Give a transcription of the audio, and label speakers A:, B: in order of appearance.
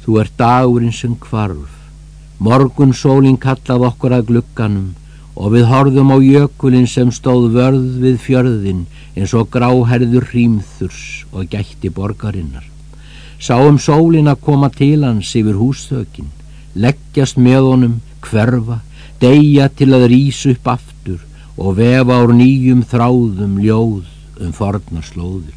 A: Þú ert dagurinn sem kvarf, morgun sólinn kallað okkur að glugganum og við horfum á jökulinn sem stóð vörð við fjörðin eins og gráherður hrímþurs og gætti borgarinnar. Sáum sólinn að koma til hans yfir húsþökin, leggjast með honum, hverfa, deyja til að rýsa upp aftur og vefa úr nýjum þráðum ljóð um fornar slóður.